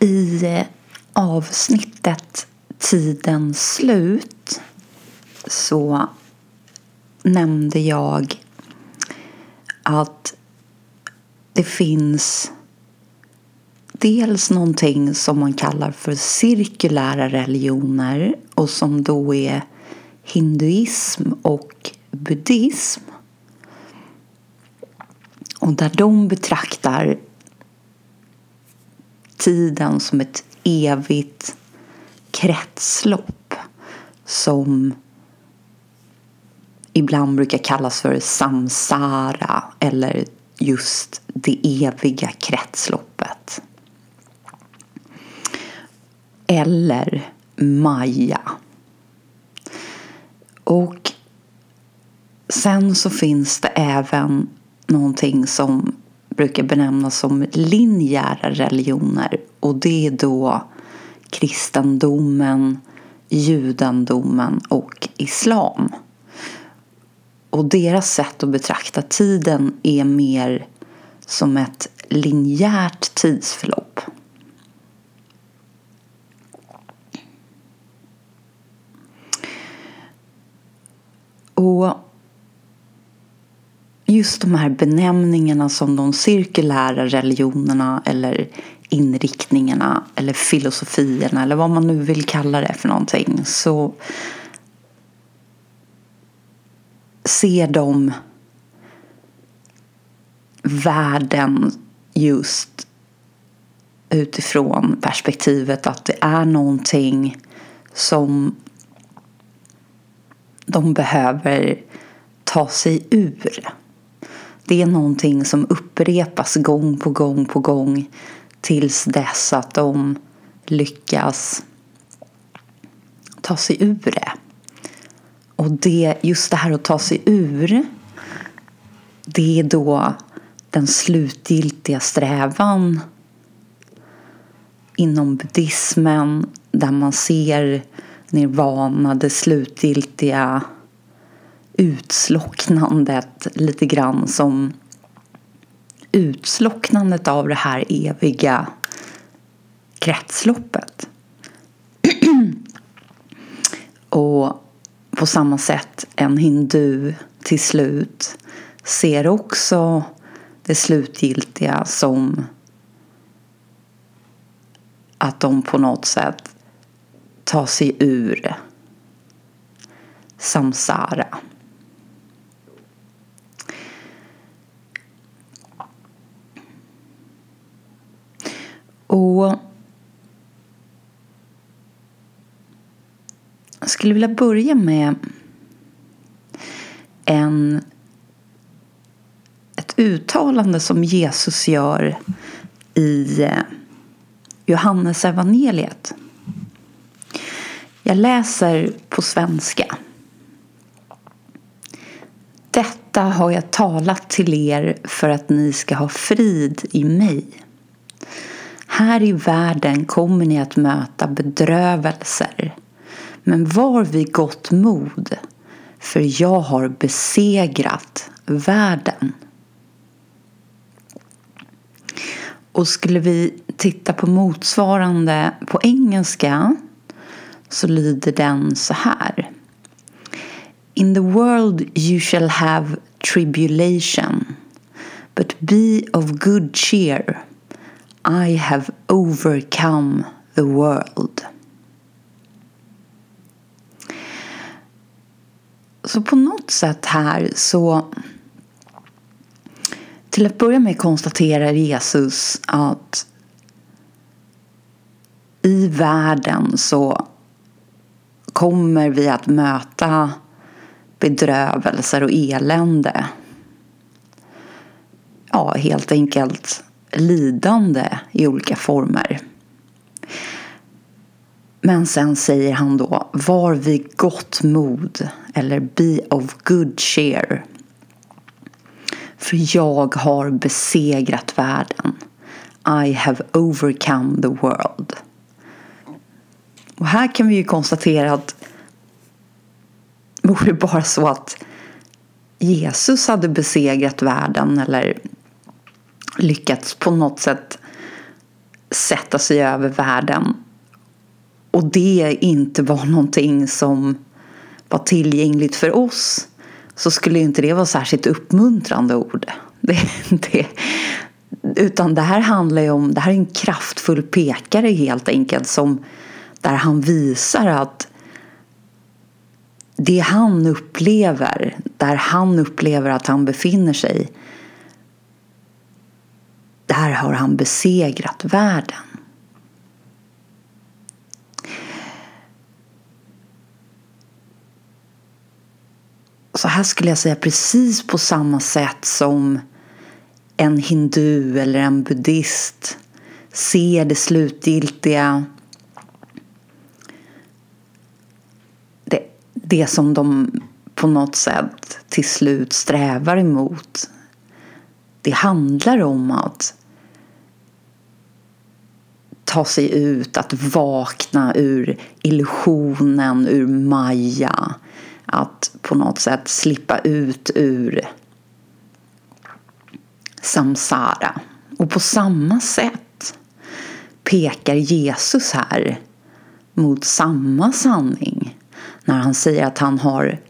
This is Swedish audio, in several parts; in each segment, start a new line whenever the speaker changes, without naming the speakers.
I eh, avsnittet Tidens slut så nämnde jag att det finns dels någonting som man kallar för cirkulära religioner och som då är hinduism och buddhism. Och där de betraktar tiden som ett evigt kretslopp som ibland brukar kallas för samsara eller just det eviga kretsloppet. Eller Maya. Och sen så finns det även någonting som brukar benämnas som linjära religioner och det är då kristendomen, judendomen och islam. Och deras sätt att betrakta tiden är mer som ett linjärt tidsförlopp. Och just de här benämningarna som de cirkulära religionerna eller inriktningarna eller filosofierna eller vad man nu vill kalla det för någonting så ser de världen just utifrån perspektivet att det är någonting som de behöver ta sig ur. Det är någonting som upprepas gång på gång på gång tills dess att de lyckas ta sig ur det. Och det, just det här att ta sig ur det är då den slutgiltiga strävan inom buddhismen där man ser nirvana, det slutgiltiga utslocknandet lite grann som utslocknandet av det här eviga kretsloppet. Och på samma sätt en hindu till slut ser också det slutgiltiga som att de på något sätt tar sig ur samsara. Och jag skulle vilja börja med en, ett uttalande som Jesus gör i eh, Johannes evangeliet. Jag läser på svenska. Detta har jag talat till er för att ni ska ha frid i mig. Här i världen kommer ni att möta bedrövelser. Men var vid gott mod, för jag har besegrat världen. Och skulle vi titta på motsvarande på engelska så lyder den så här. In the world you shall have tribulation, but be of good cheer. I have overcome the world. Så på något sätt här så till att börja med konstaterar Jesus att i världen så kommer vi att möta bedrövelser och elände. Ja, helt enkelt lidande i olika former. Men sen säger han då var vid gott mod eller be of good cheer. För jag har besegrat världen. I have overcome the world. Och här kan vi ju konstatera att vore det bara så att Jesus hade besegrat världen eller lyckats på något sätt sätta sig över världen och det inte var någonting som var tillgängligt för oss så skulle inte det vara särskilt uppmuntrande ord. Det, det, utan det här handlar ju om, det här är en kraftfull pekare helt enkelt som där han visar att det han upplever, där han upplever att han befinner sig, där har han besegrat världen. Så här skulle jag säga precis på samma sätt som en hindu eller en buddhist ser det slutgiltiga det, det som de på något sätt till slut strävar emot. Det handlar om att ta sig ut, att vakna ur illusionen, ur Maja, Att på något sätt slippa ut ur samsara. Och på samma sätt pekar Jesus här mot samma sanning när han säger att han har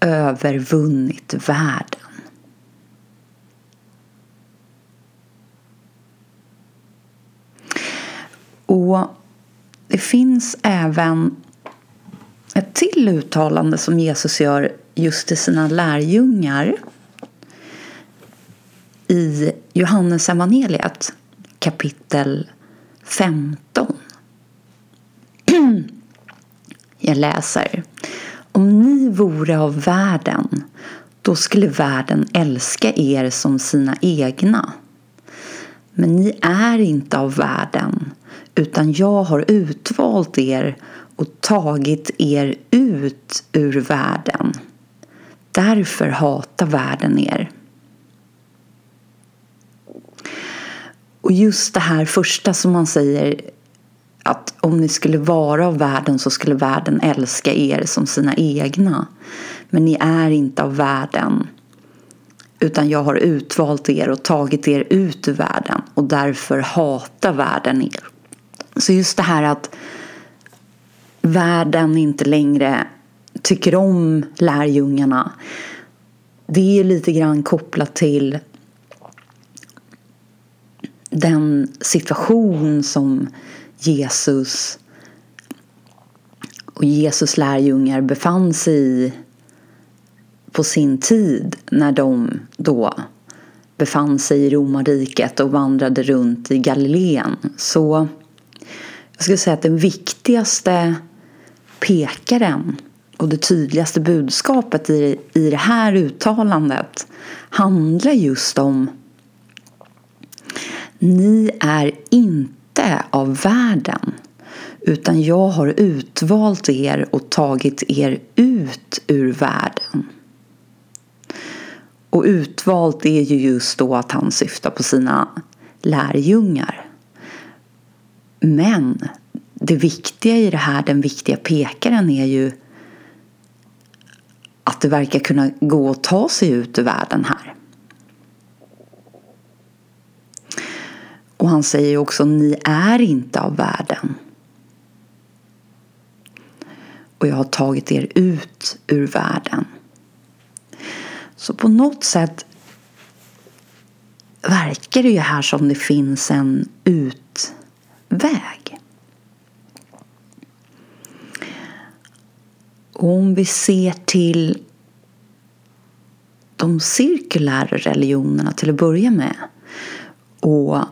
övervunnit världen. Och det finns även ett till uttalande som Jesus gör just till sina lärjungar i Johannes evangeliet kapitel 15. Jag läser. Om ni vore av världen då skulle världen älska er som sina egna. Men ni är inte av världen utan jag har utvalt er och tagit er ut ur världen. Därför hatar världen er. Och just det här första som man säger att om ni skulle vara av världen så skulle världen älska er som sina egna. Men ni är inte av världen utan jag har utvalt er och tagit er ut ur världen och därför hatar världen er. Så just det här att världen inte längre tycker om lärjungarna det är lite grann kopplat till den situation som Jesus och Jesus lärjungar befann sig i på sin tid när de då befann sig i romarriket och vandrade runt i Galileen. Så jag skulle säga att den viktigaste pekaren och det tydligaste budskapet i, i det här uttalandet handlar just om ni är inte av världen utan jag har utvalt er och tagit er ut ur världen. Och utvalt är ju just då att han syftar på sina lärjungar. Men det viktiga i det här, den viktiga pekaren är ju att det verkar kunna gå att ta sig ut ur världen här. Och han säger också, ni är inte av världen. Och jag har tagit er ut ur världen. Så på något sätt verkar det ju här som det finns en väg. Och om vi ser till de cirkulära religionerna till att börja med och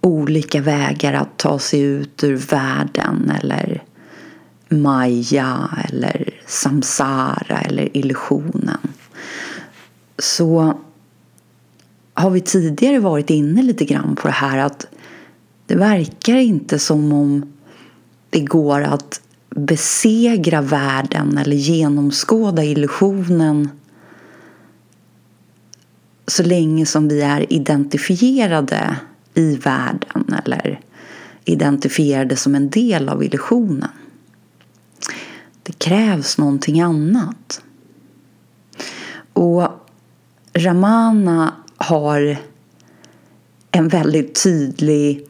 olika vägar att ta sig ut ur världen eller Maya eller samsara eller illusionen så har vi tidigare varit inne lite grann på det här att det verkar inte som om det går att besegra världen eller genomskåda illusionen så länge som vi är identifierade i världen eller identifierade som en del av illusionen. Det krävs någonting annat. Och Ramana har en väldigt tydlig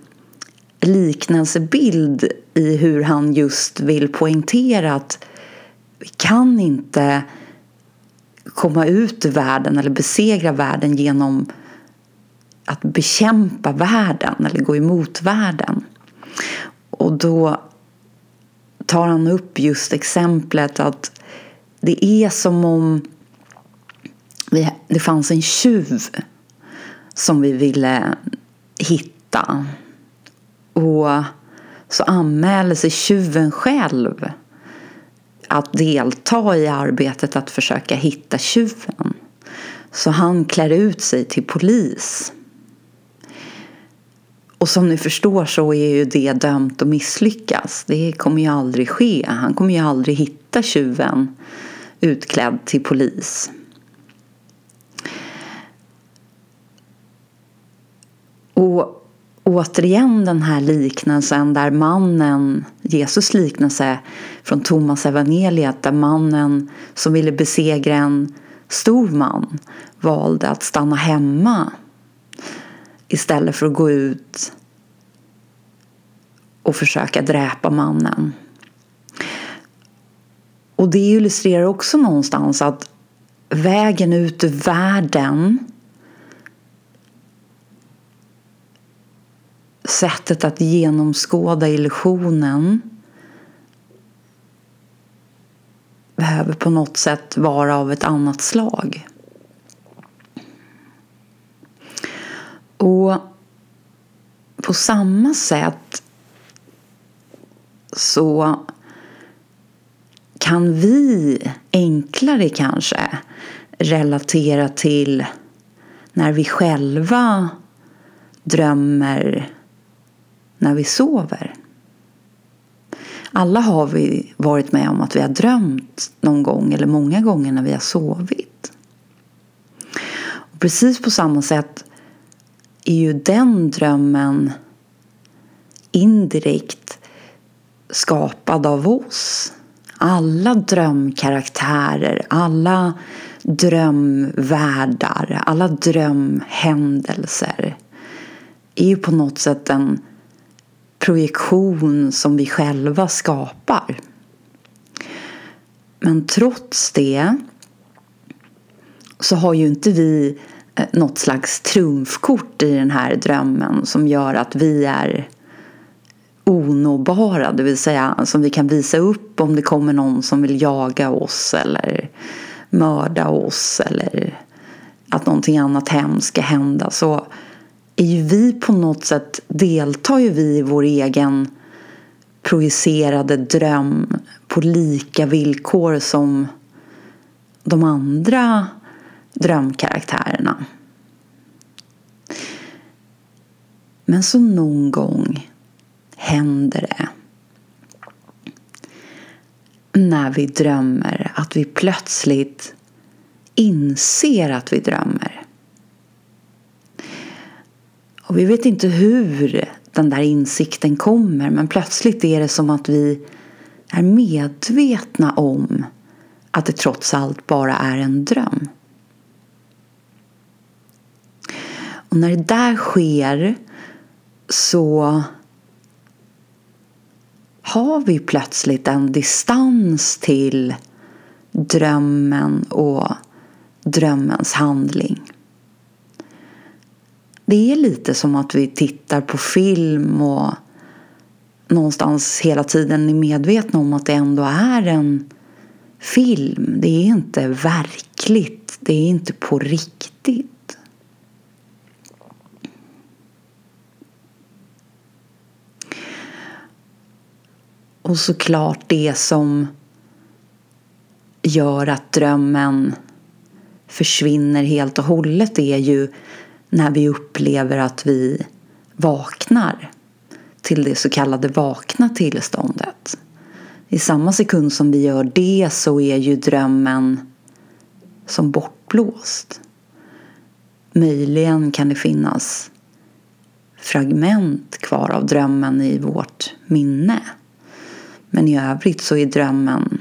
liknelsebild i hur han just vill poängtera att vi kan inte komma ut ur världen eller besegra världen genom att bekämpa världen eller gå emot världen. Och då tar han upp just exemplet att det är som om det fanns en tjuv som vi ville hitta. Och så anmäler sig tjuven själv att delta i arbetet att försöka hitta tjuven. Så han klär ut sig till polis. Och som ni förstår så är ju det dömt att misslyckas. Det kommer ju aldrig ske. Han kommer ju aldrig hitta tjuven utklädd till polis. Och återigen den här liknelsen där mannen, Jesus liknelse från Thomas evangeliet där mannen som ville besegra en stor man valde att stanna hemma istället för att gå ut och försöka dräpa mannen. Och det illustrerar också någonstans att vägen ut ur världen sättet att genomskåda illusionen behöver på något sätt vara av ett annat slag. Och på samma sätt så kan vi enklare kanske relatera till när vi själva drömmer när vi sover. Alla har vi varit med om att vi har drömt någon gång eller många gånger när vi har sovit. Och precis på samma sätt är ju den drömmen indirekt skapad av oss. Alla drömkaraktärer, alla drömvärldar, alla drömhändelser är ju på något sätt en projektion som vi själva skapar. Men trots det så har ju inte vi eh, något slags trumfkort i den här drömmen som gör att vi är onåbara, det vill säga som vi kan visa upp om det kommer någon som vill jaga oss eller mörda oss eller att någonting annat hemskt ska hända. Så är ju vi på något sätt, deltar ju vi i vår egen projicerade dröm på lika villkor som de andra drömkaraktärerna. Men så någon gång händer det när vi drömmer att vi plötsligt inser att vi drömmer. Och vi vet inte hur den där insikten kommer men plötsligt är det som att vi är medvetna om att det trots allt bara är en dröm. Och när det där sker så har vi plötsligt en distans till drömmen och drömmens handling. Det är lite som att vi tittar på film och någonstans hela tiden är medvetna om att det ändå är en film. Det är inte verkligt. Det är inte på riktigt. Och såklart det som gör att drömmen försvinner helt och hållet är ju när vi upplever att vi vaknar till det så kallade vakna tillståndet. I samma sekund som vi gör det så är ju drömmen som bortblåst. Möjligen kan det finnas fragment kvar av drömmen i vårt minne. Men i övrigt så är drömmen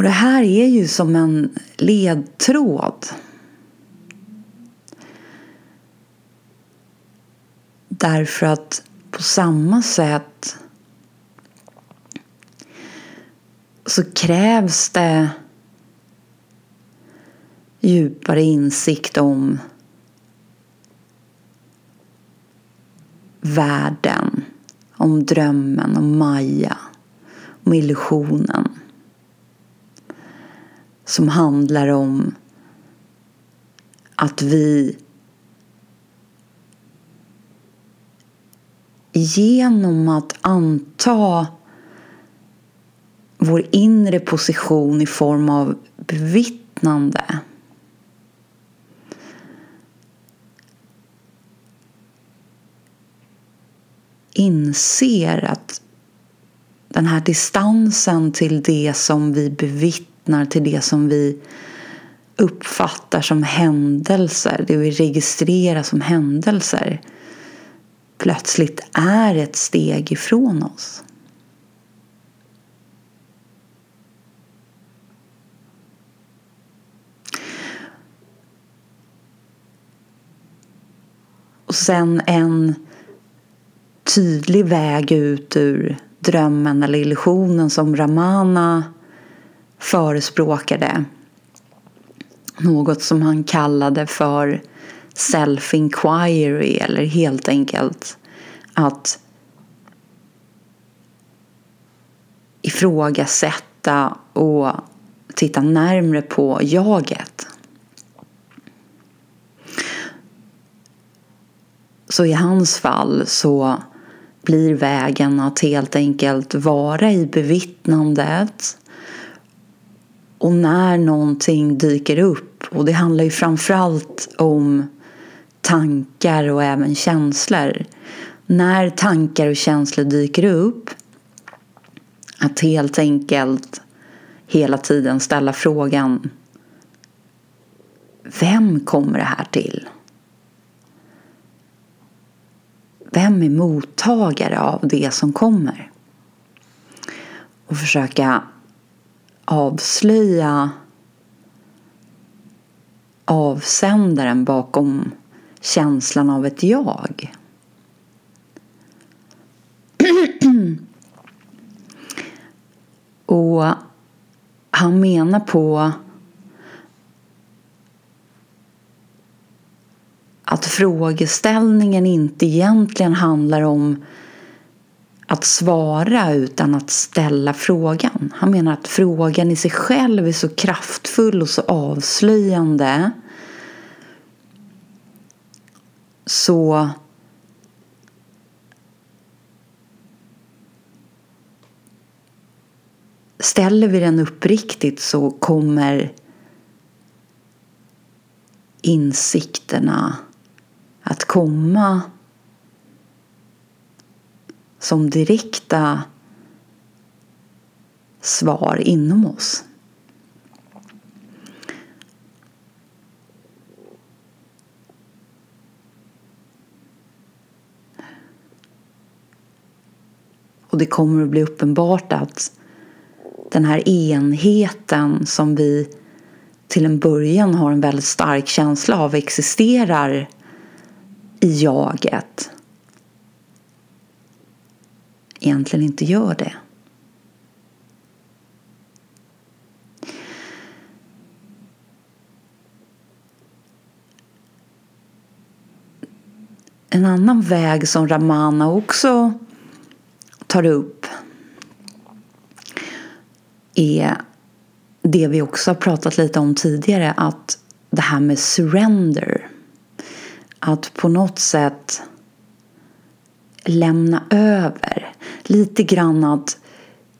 Och det här är ju som en ledtråd. Därför att på samma sätt så krävs det djupare insikt om världen, om drömmen, om Maja, om illusionen. Som handlar om att vi genom att anta vår inre position i form av bevittnande inser att den här distansen till det som vi bevittnar, till det som vi uppfattar som händelser, det vi registrerar som händelser plötsligt är ett steg ifrån oss. Och sen en tydlig väg ut ur drömmen eller illusionen som Ramana förespråkade. Något som han kallade för self-inquiry eller helt enkelt att ifrågasätta och titta närmre på jaget. Så i hans fall så blir vägen att helt enkelt vara i bevittnandet och när någonting dyker upp och det handlar ju framförallt om tankar och även känslor. När tankar och känslor dyker upp att helt enkelt hela tiden ställa frågan Vem kommer det här till? Vem är mottagare av det som kommer? Och försöka avslöja avsändaren bakom känslan av ett jag. Och han menar på att frågeställningen inte egentligen handlar om att svara utan att ställa frågan. Han menar att frågan i sig själv är så kraftfull och så avslöjande så ställer vi den uppriktigt så kommer insikterna att komma som direkta svar inom oss. Och det kommer att bli uppenbart att den här enheten som vi till en början har en väldigt stark känsla av existerar i jaget egentligen inte gör det. En annan väg som Ramana också tar upp är det vi också har pratat lite om tidigare, att det här med surrender. Att på något sätt lämna över. Lite grann att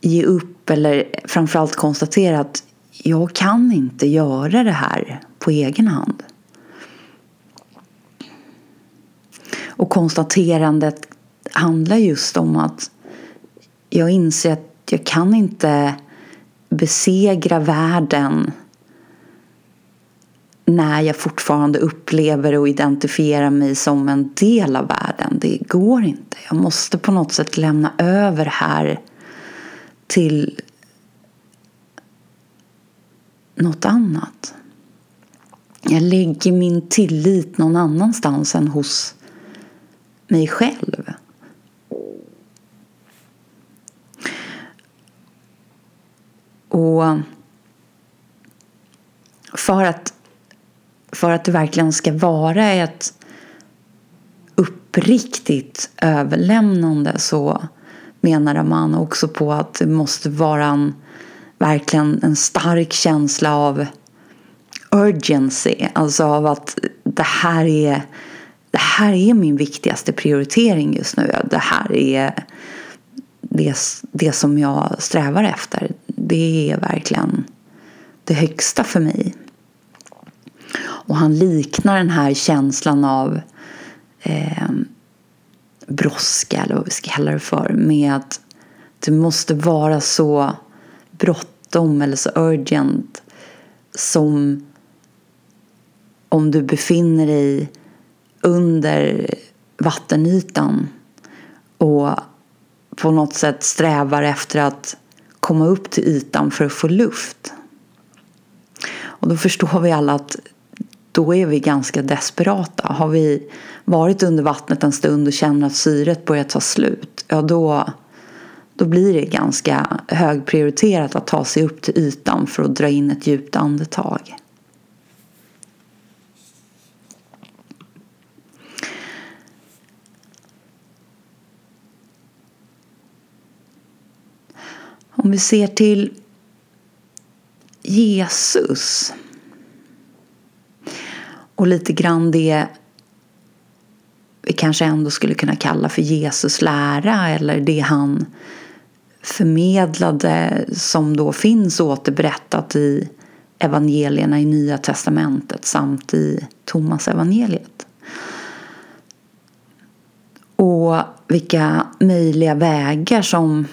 ge upp eller framförallt konstatera att jag kan inte göra det här på egen hand. Och konstaterandet handlar just om att jag inser att jag kan inte besegra världen när jag fortfarande upplever och identifierar mig som en del av världen. Det går inte. Jag måste på något sätt lämna över här till något annat. Jag lägger min tillit någon annanstans än hos mig själv. Och för att, för att det verkligen ska vara ett uppriktigt överlämnande så menar man också på att det måste vara en, verkligen en stark känsla av urgency, alltså av att det här är det här är min viktigaste prioritering just nu. Det här är det, det som jag strävar efter. Det är verkligen det högsta för mig. Och han liknar den här känslan av eh, brådska, eller vad vi ska kalla det för, med att det måste vara så bråttom eller så urgent som om du befinner dig under vattenytan och på något sätt strävar efter att komma upp till ytan för att få luft. Och då förstår vi alla att då är vi ganska desperata. Har vi varit under vattnet en stund och känner att syret börjar ta slut, ja då, då blir det ganska högprioriterat att ta sig upp till ytan för att dra in ett djupt andetag. Om vi ser till Jesus och lite grann det vi kanske ändå skulle kunna kalla för Jesus lära eller det han förmedlade som då finns återberättat i evangelierna i Nya Testamentet samt i Thomas evangeliet. Och vilka möjliga vägar som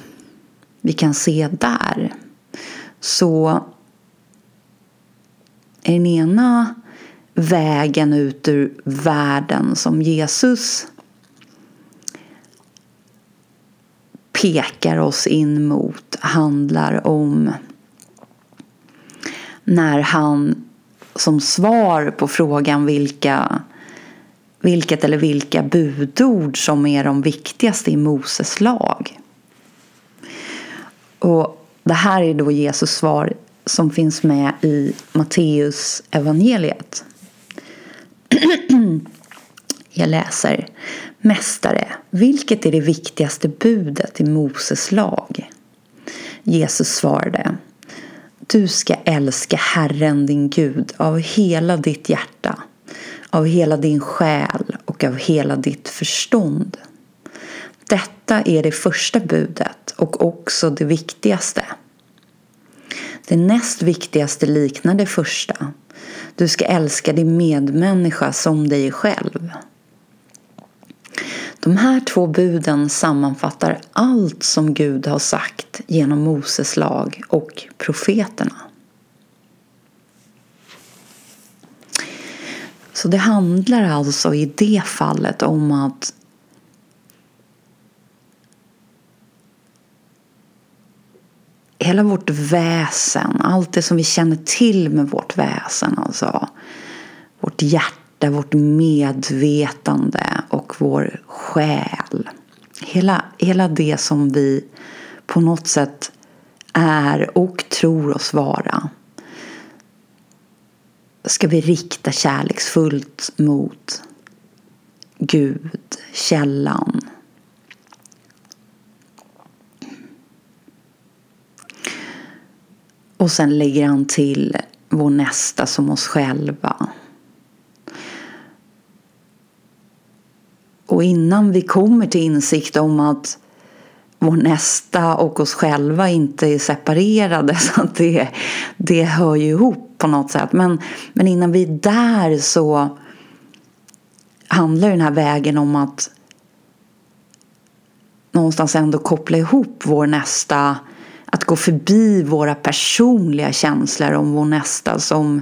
vi kan se där så är den ena vägen ut ur världen som Jesus pekar oss in mot handlar om när han som svar på frågan vilka, vilket eller vilka budord som är de viktigaste i Moses lag och det här är då Jesus svar som finns med i Matteus evangeliet. Jag läser Mästare, vilket är det viktigaste budet i Moses lag? Jesus svarade Du ska älska Herren din Gud av hela ditt hjärta, av hela din själ och av hela ditt förstånd. Detta är det första budet och också det viktigaste. Det näst viktigaste liknar det första. Du ska älska din medmänniska som dig själv. De här två buden sammanfattar allt som Gud har sagt genom Moses lag och profeterna. Så det handlar alltså i det fallet om att hela vårt väsen, allt det som vi känner till med vårt väsen, alltså. Vårt hjärta, vårt medvetande och vår själ. Hela, hela det som vi på något sätt är och tror oss vara. Ska vi rikta kärleksfullt mot Gud, källan, Och sen lägger han till vår nästa som oss själva. Och innan vi kommer till insikt om att vår nästa och oss själva inte är separerade så att det, det hör ju ihop på något sätt. Men, men innan vi är där så handlar den här vägen om att någonstans ändå koppla ihop vår nästa att gå förbi våra personliga känslor om vår nästa som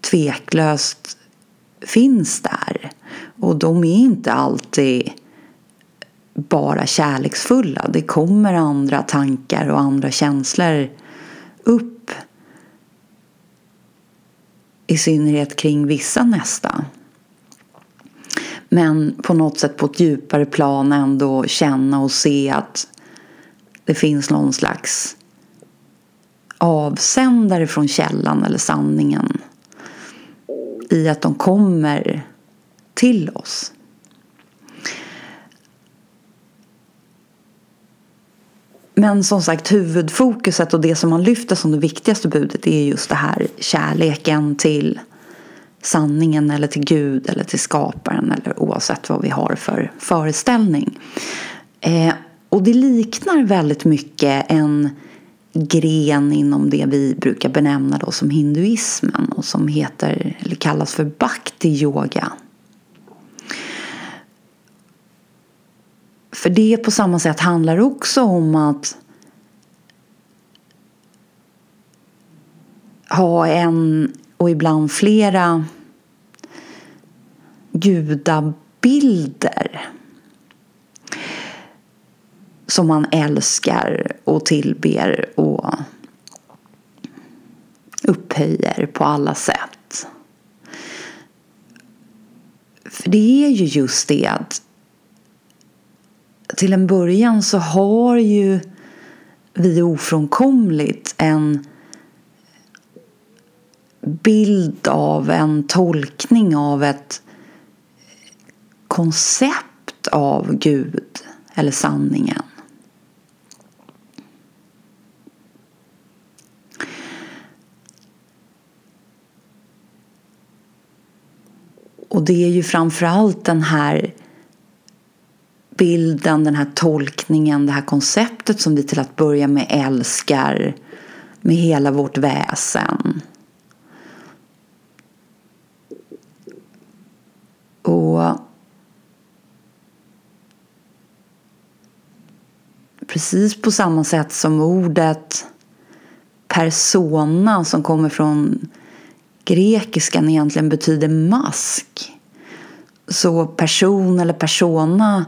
tveklöst finns där. Och de är inte alltid bara kärleksfulla. Det kommer andra tankar och andra känslor upp i synnerhet kring vissa nästa. Men på något sätt på ett djupare plan ändå känna och se att det finns någon slags avsändare från källan eller sanningen i att de kommer till oss. Men som sagt huvudfokuset och det som man lyfter som det viktigaste budet är just det här kärleken till sanningen eller till Gud eller till skaparen eller oavsett vad vi har för föreställning. Eh, och det liknar väldigt mycket en gren inom det vi brukar benämna då som hinduismen och som heter, eller kallas för bhakti yoga. För det på samma sätt handlar också om att ha en och ibland flera gudabilder som man älskar och tillber och upphöjer på alla sätt. För det är ju just det att till en början så har ju vi ofrånkomligt en bild av en tolkning av ett koncept av Gud eller sanningen. Och det är ju framförallt den här bilden, den här tolkningen, det här konceptet som vi till att börja med älskar med hela vårt väsen. Och precis på samma sätt som ordet persona som kommer från grekiskan egentligen betyder mask. Så person eller persona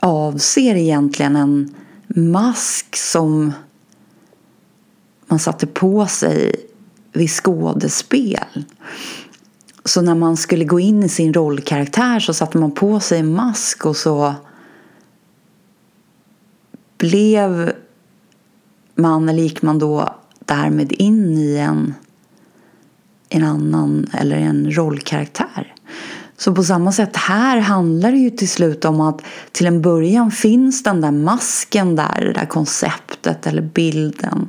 avser egentligen en mask som man satte på sig vid skådespel. Så när man skulle gå in i sin rollkaraktär så satte man på sig en mask och så blev man, eller gick man då därmed in i en, en annan eller en rollkaraktär. Så på samma sätt här handlar det ju till slut om att till en början finns den där masken där, det där konceptet eller bilden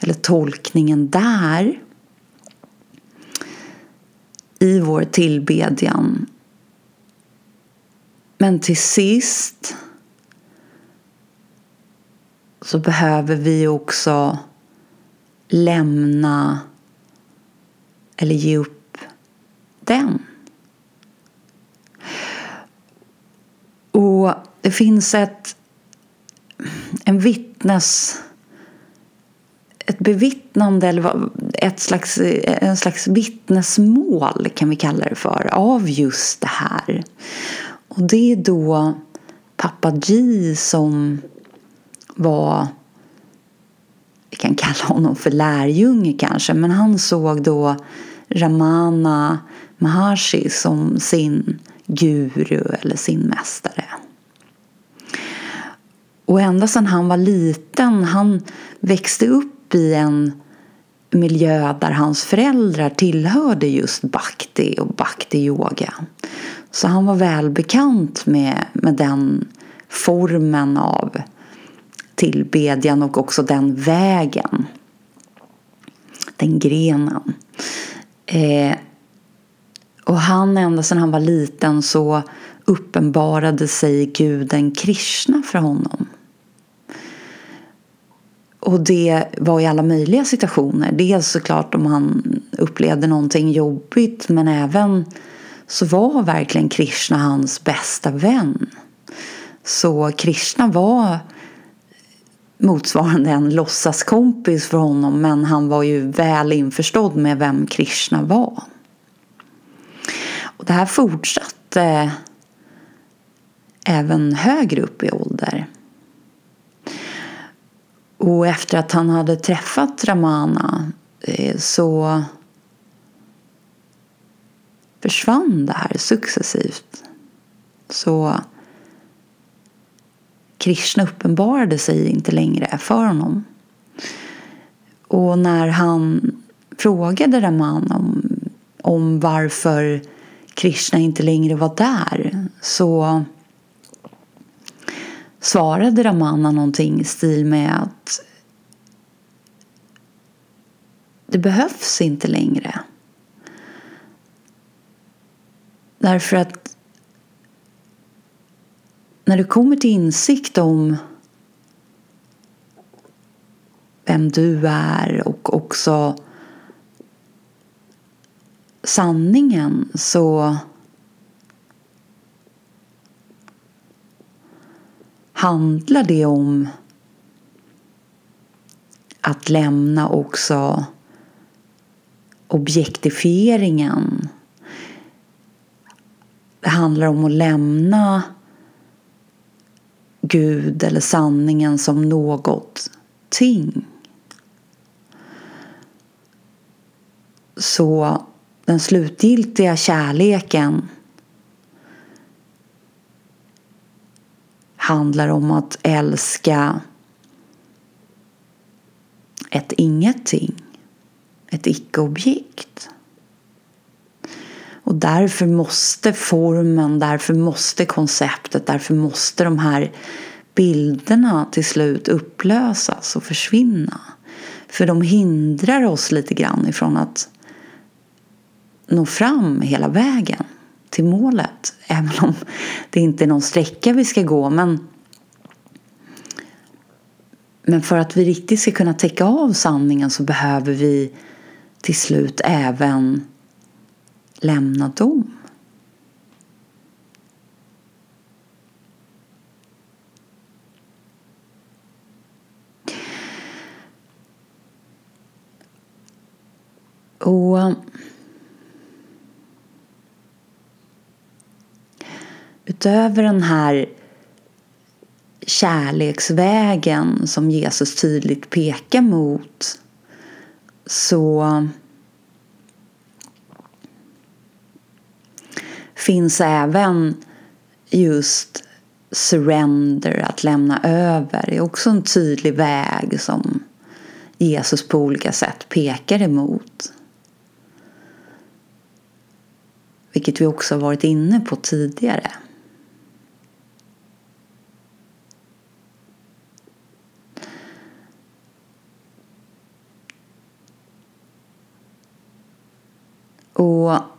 eller tolkningen där i vår tillbedjan. Men till sist så behöver vi också lämna eller ge upp den. Och det finns ett en vittnes ett bevittnande eller ett slags, en slags vittnesmål kan vi kalla det för av just det här. Och det är då pappa G som var vi kan kalla honom för lärjunge kanske men han såg då Ramana Maharshi som sin guru eller sin mästare. Och ända sedan han var liten, han växte upp i en miljö där hans föräldrar tillhörde just bhakti och bhakti-yoga. Så han var välbekant med, med den formen av tillbedjan och också den vägen. Den grenen. Eh, och han, ända sedan han var liten så uppenbarade sig guden Krishna för honom. Och det var i alla möjliga situationer. Dels såklart om han upplevde någonting jobbigt men även så var verkligen Krishna hans bästa vän. Så Krishna var motsvarande en låtsaskompis för honom men han var ju väl införstådd med vem Krishna var. Och det här fortsatte även högre upp i ålder. Och efter att han hade träffat Ramana eh, så försvann det här successivt. Så Krishna uppenbarade sig inte längre för honom. Och när han frågade Raman om, om varför Krishna inte längre var där så svarade Ramana någonting i stil med att det behövs inte längre. Därför att när du kommer till insikt om vem du är och också sanningen så handlar det om att lämna också objektifieringen. Det handlar om att lämna Gud eller sanningen som något ting. Så den slutgiltiga kärleken handlar om att älska ett ingenting, ett icke-objekt. Och därför måste formen, därför måste konceptet, därför måste de här bilderna till slut upplösas och försvinna. För de hindrar oss lite grann ifrån att nå fram hela vägen till målet. Även om det inte är någon sträcka vi ska gå. Men, men för att vi riktigt ska kunna täcka av sanningen så behöver vi till slut även lämna dem. Och utöver den här kärleksvägen som Jesus tydligt pekar mot så finns även just surrender, att lämna över. Det är också en tydlig väg som Jesus på olika sätt pekar emot. Vilket vi också varit inne på tidigare. Och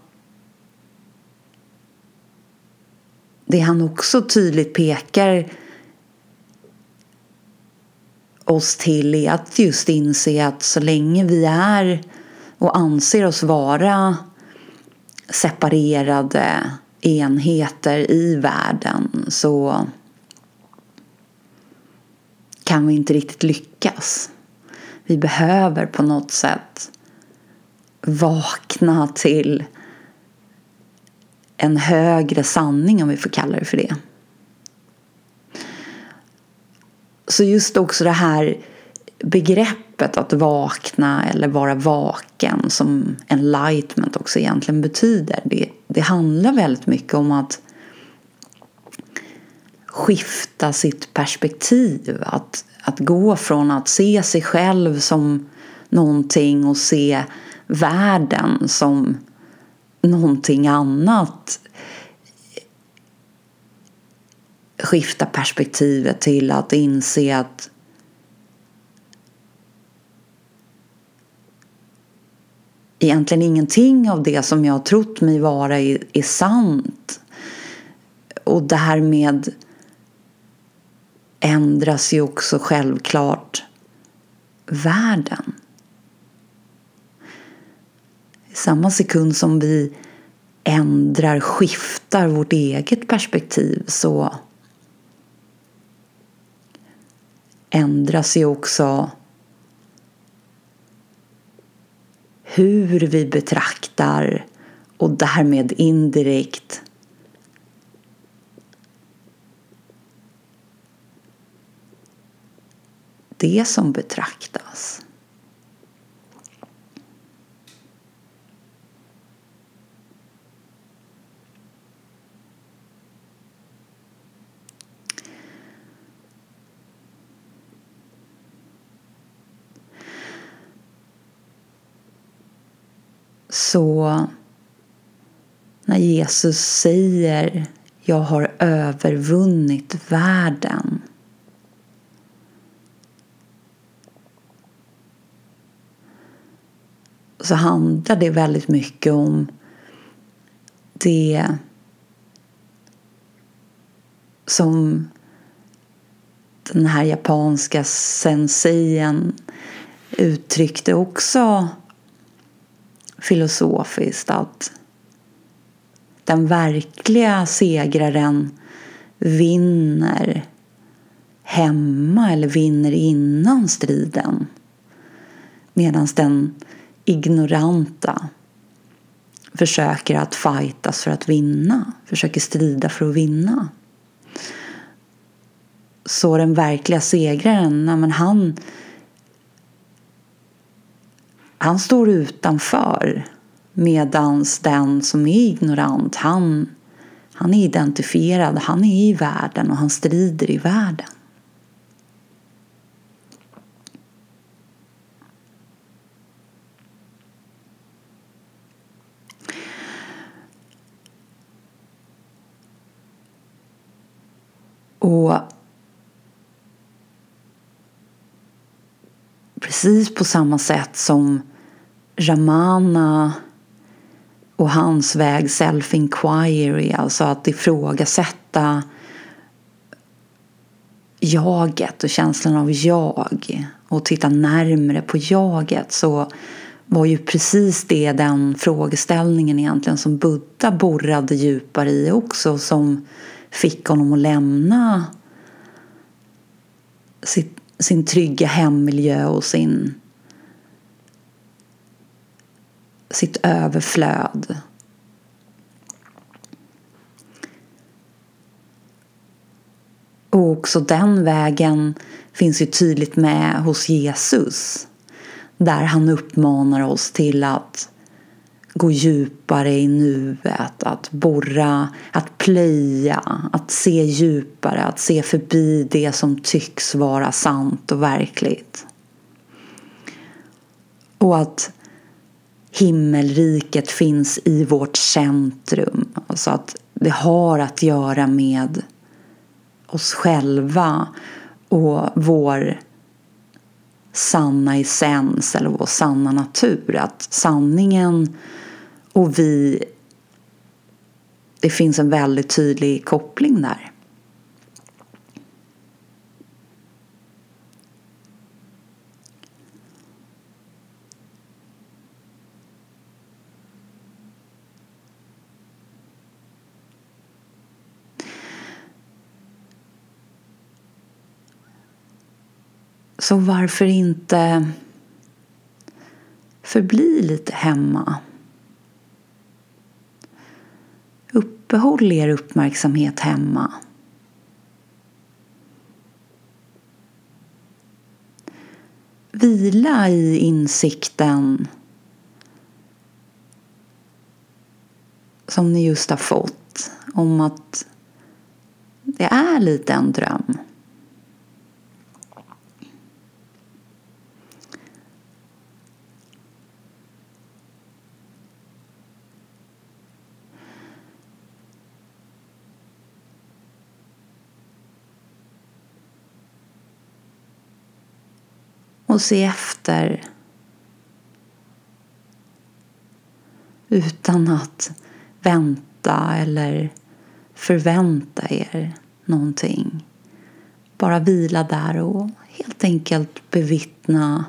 det han också tydligt pekar oss till är att just inse att så länge vi är och anser oss vara separerade enheter i världen så kan vi inte riktigt lyckas. Vi behöver på något sätt vakna till en högre sanning om vi får kalla det för det. Så just också det här begreppet att vakna eller vara vaken som enlightenment också egentligen betyder. Det, det handlar väldigt mycket om att skifta sitt perspektiv. Att, att gå från att se sig själv som någonting och se världen som någonting annat skifta perspektivet till att inse att egentligen ingenting av det som jag har trott mig vara är, är sant. Och därmed ändras ju också självklart världen. I samma sekund som vi ändrar, skiftar vårt eget perspektiv så ändras ju också hur vi betraktar och därmed indirekt det som betraktas. Så när Jesus säger jag har övervunnit världen. Så handlar det väldigt mycket om det som den här japanska senseien uttryckte också filosofiskt att den verkliga segraren vinner hemma eller vinner innan striden. Medan den ignoranta försöker att fightas för att vinna, försöker strida för att vinna. Så den verkliga segraren, men han, han står utanför medans den som är ignorant, han, han är identifierad, han är i världen och han strider i världen. Och precis på samma sätt som Ramana och hans väg self-inquiry, alltså att ifrågasätta jaget och känslan av jag och titta närmre på jaget så var ju precis det den frågeställningen egentligen som Buddha borrade djupare i också som fick honom att lämna sitt, sin trygga hemmiljö och sin, sitt överflöd. Och också den vägen finns ju tydligt med hos Jesus. Där han uppmanar oss till att gå djupare i nuet, att borra, att plöja, att se djupare, att se förbi det som tycks vara sant och verkligt. Och att himmelriket finns i vårt centrum. Så att det har att göra med oss själva och vår sanna essens eller vår sanna natur. Att sanningen och vi, det finns en väldigt tydlig koppling där. Så varför inte förbli lite hemma? Uppehåll er uppmärksamhet hemma. Vila i insikten som ni just har fått om att det är lite en dröm. Och se efter utan att vänta eller förvänta er någonting. Bara vila där och helt enkelt bevittna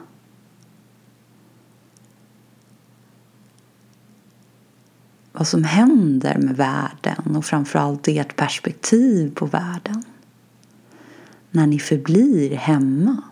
vad som händer med världen och framförallt ert perspektiv på världen när ni förblir hemma.